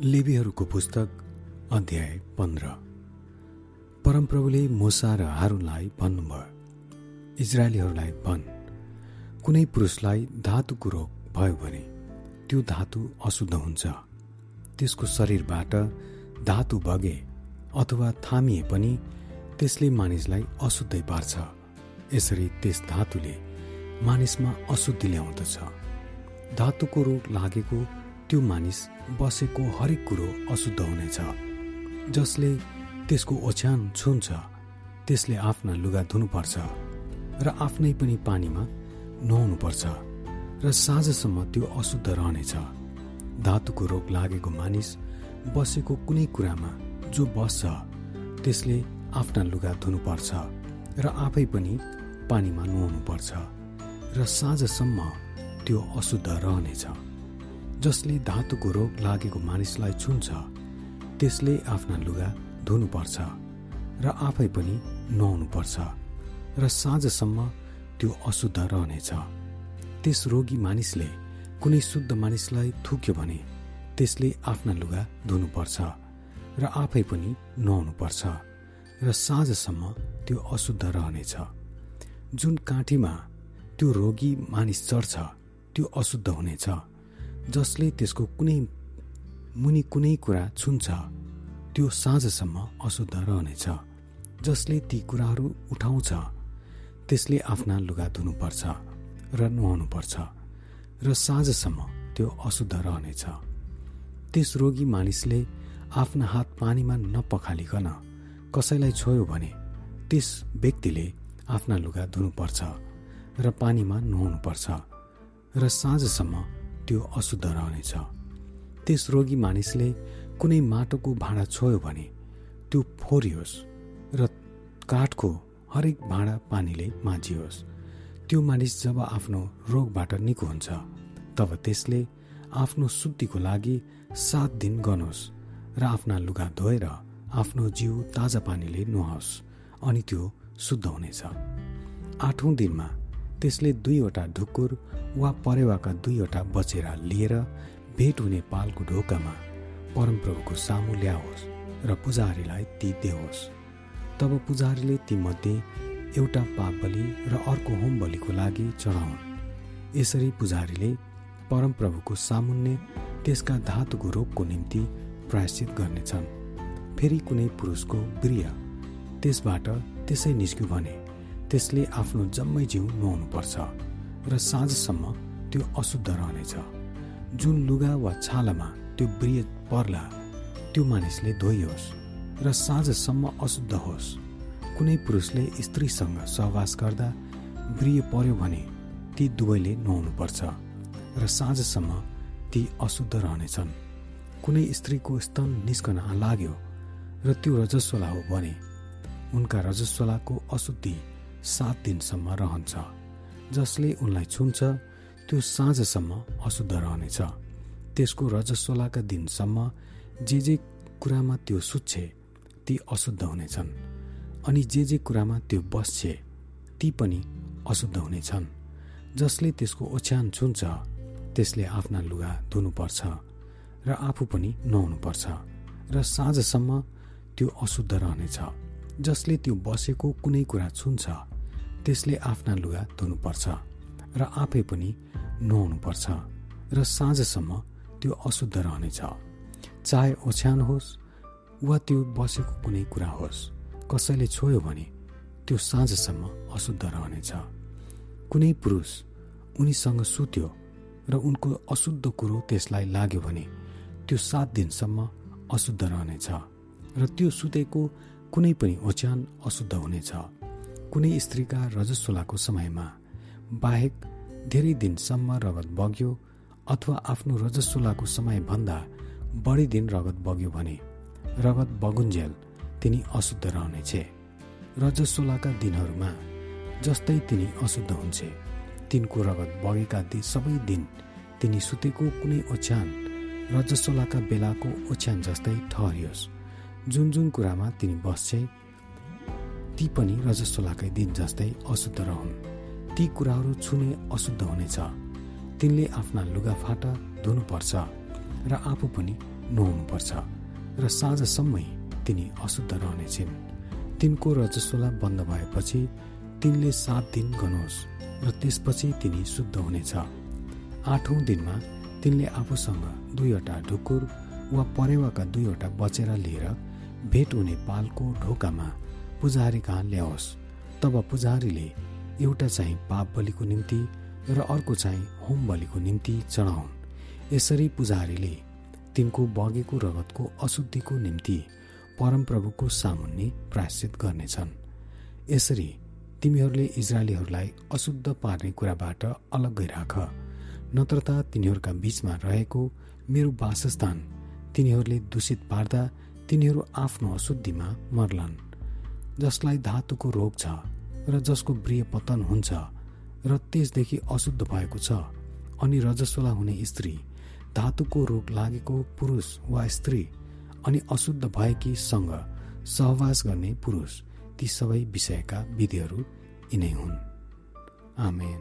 लेबीहरूको पुस्तक अध्याय पन्ध्र। परमप्रभुले मुसा र हारूनलाई भन्नुभयो इजरायलीहरूलाई भन् कुनै पुरुषलाई धातुको रोग भयो भने त्यो धातु अशुद्ध हुन्छ। त्यसको शरीरबाट धातु बगे अथवा थामिए पनि त्यसले मानिसलाई अशुद्धै पार्छ। यसरी त्यस धातुले मानिसमा अशुद्धि ल्याउँदछ। धातुको रोग लागेको त्यो मानिस बसेको हरेक कुरो अशुद्ध हुनेछ। जसले त्यसको ओछ्यान छुन्छ त्यसले आफ्ना लुगा धुनुपर्छ र आफ्नै पनि पानीमा नुहाउनुपर्छ र साँझसम्म त्यो अशुद्ध रहनेछ। धातुको रोग लागेको मानिस बसेको कुनै कुरामा जो बस्छ त्यसले आफ्ना लुगा धुनुपर्छ र आफै पनि पानीमा नुहाउनुपर्छ र साँझसम्म त्यो अशुद्ध रहनेछ। जसले धातुको रोग लागेको मानिसलाई छुन्छ त्यसले आफ्ना लुगा धुनुपर्छ र आफै पनि नुहाउनुपर्छ र साँझसम्म त्यो अशुद्ध रहनेछ। त्यस रोगी मानिसले कुनै शुद्ध मानिसलाई थुक्यो भने त्यसले आफ्ना लुगा धुनुपर्छ र आफै पनि नुहाउनुपर्छ र साँझसम्म त्यो अशुद्ध रहनेछ। जुन काँटीमा त्यो रोगी मानिस चढ्छ त्यो अशुद्ध हुनेछ। जसले त्यसको कुनै मुनि कुनै कुरा छुन्छ त्यो साँझसम्म अशुद्ध रहनेछ। जसले ती कुराहरू उठाउँछ त्यसले आफ्ना लुगा धुनुपर्छ र नुहाउनुपर्छ र साँझसम्म त्यो अशुद्ध रहनेछ। त्यस रोगी मानिसले आफ्ना हात पानीमा नपखालिकन कसैलाई छोयो भने त्यस व्यक्तिले आफ्ना लुगा धुनुपर्छ र पानीमा नुहाउनुपर्छ र साँझसम्म त्यो अशुद्ध रहनेछ त्यस रोगी मानिसले कुनै माटोको भाँडा छोयो भने त्यो फोरियोस् र काठको हरेक भाँडा पानीले माझियोस्। त्यो मानिस जब आफ्नो रोगबाट निको हुन्छ तब त्यसले आफ्नो शुद्धिको लागि सात दिन गनोस् र आफ्ना लुगा धोएर आफ्नो जिउ ताजा पानीले नुहाओस् अनि त्यो शुद्ध हुनेछ। आठौँ दिनमा त्यसले दुईवटा ढुकुर वा परेवाका दुईवटा बचेरा लिएर भेट हुने पालको ढोकामा परमप्रभुको सामु ल्याओस् र पुजारीलाई ती देओस्। तब पुजारीले तीमध्ये एउटा पाप बलि र अर्को होम बलिको लागि चढाउन्। यसरी पुजारीले परमप्रभुको सामुन्ने त्यसका धातुको रोगको निम्ति प्रायश्चित गर्नेछन्। फेरि कुनै पुरुषको प्रिय त्यसबाट त्यसै निस्क्यो भने त्यसले आफ्नो जम्मै जिउ नुहाउनुपर्छ र साँझसम्म त्यो अशुद्ध रहनेछ। जुन लुगा वा छालामा त्यो ब्रिय पर्ला त्यो मानिसले धोइयोस् र साँझसम्म अशुद्ध होस्। कुनै पुरुषले स्त्रीसँग सहवास गर्दा ब्रिय पर्यो भने ती दुवैले नुहाउनुपर्छ र साँझसम्म ती अशुद्ध रहनेछन्। कुनै स्त्रीको स्तन निस्कन लाग्यो र त्यो रजस्वला हो भने उनका रजस्वलाको अशुद्धि सात दिनसम्म रहन्छ। जसले उनलाई छुन्छ त्यो साँझसम्म अशुद्ध रहनेछ। त्यसको रजस्वलाका दिनसम्म जे जे कुरामा त्यो सुत्छे ती अशुद्ध हुनेछन्। अनि जे जे कुरामा त्यो बस्छे ती पनि अशुद्ध हुनेछन्। जसले त्यसको ओछ्यान छुन्छ त्यसले आफ्ना लुगा धुनुपर्छ र आफू पनि नुहाउनुपर्छ र साँझसम्म त्यो अशुद्ध रहनेछ। जसले त्यो बसेको कुनै कुरा छुन्छ त्यसले आफ्ना लुगा धुनुपर्छ र आफै पनि नुहाउनुपर्छ र साँझसम्म त्यो अशुद्ध रहनेछ। चाहे ओछ्यान होस् वा त्यो बसेको कुनै कुरा होस् कसैले छोयो भने त्यो साँझसम्म अशुद्ध रहनेछ। कुनै पुरुष उनीसँग सुत्यो र उनको अशुद्ध कुरो त्यसलाई लाग्यो भने त्यो सात दिनसम्म अशुद्ध रहनेछ र त्यो सुतेको कुनै पनि ओछ्यान अशुद्ध हुनेछ। कुनै स्त्रीका रजस्वलाको समयमा बाहेक धेरै दिनसम्म रगत बग्यो अथवा आफ्नो रजस्वलाको समयभन्दा बढी दिन रगत बग्यो भने रगत बगुन्जेल तिनी अशुद्ध रहनेछे। रजस्वलाका दिनहरूमा जस्तै तिनी अशुद्ध हुन्छे तिनको रगत बगेका दि सबै दिन तिनी सुतेको कुनै ओछ्यान रजस्वलाका बेलाको ओछ्यान जस्तै ठहरियोस्। जुन जुन कुरामा तिनी बस्छे ती पनि रजस्वलाकै दिन जस्तै अशुद्ध रहन्। ती कुराहरू छुने अशुद्ध हुनेछ। तिनले आफ्ना लुगाफाटा धुनुपर्छ र आफू पनि नुहाउनुपर्छ र साँझसम्मै तिनी अशुद्ध रहनेछिन्। तिनको रजस्वला बन्द भएपछि तिनले सात दिन गनोस् र त्यसपछि तिनी शुद्ध हुनेछ। आठौँ दिनमा तिनले आफूसँग दुईवटा ढुकुर वा परेवाका दुईवटा बचेर लिएर भेट हुने पालको ढोकामा पुजारी कहाँ ल्याओस् तब पुजारीले एउटा चाहिँ पाप बलिको निम्ति र अर्को चाहिँ होम बलिको निम्ति चढाउन्। यसरी पुजारीले तिनको बगेको रगतको अशुद्धिको निम्ति परमप्रभुको सामुन्ने प्रायश्चित गर्नेछन्। यसरी तिमीहरूले इजरायलीहरूलाई अशुद्ध पार्ने कुराबाट अलग्गै राख नत्र त तिनीहरूका बीचमा रहेको मेरो वासस्थान तिनीहरूले दूषित पार्दा तिनीहरू आफ्नो अशुद्धिमा मर्लान्। जसलाई धातुको रोग छ र जसको ब्रिय पतन हुन्छ र त्यसदेखि अशुद्ध भएको छ अनि रजस्वला हुने स्त्री धातुको रोग लागेको पुरुष वा स्त्री अनि अशुद्ध भएकीसँग सहवास गर्ने पुरुष ती सबै विषयका विधिहरू यिनै हुन्। आमेन।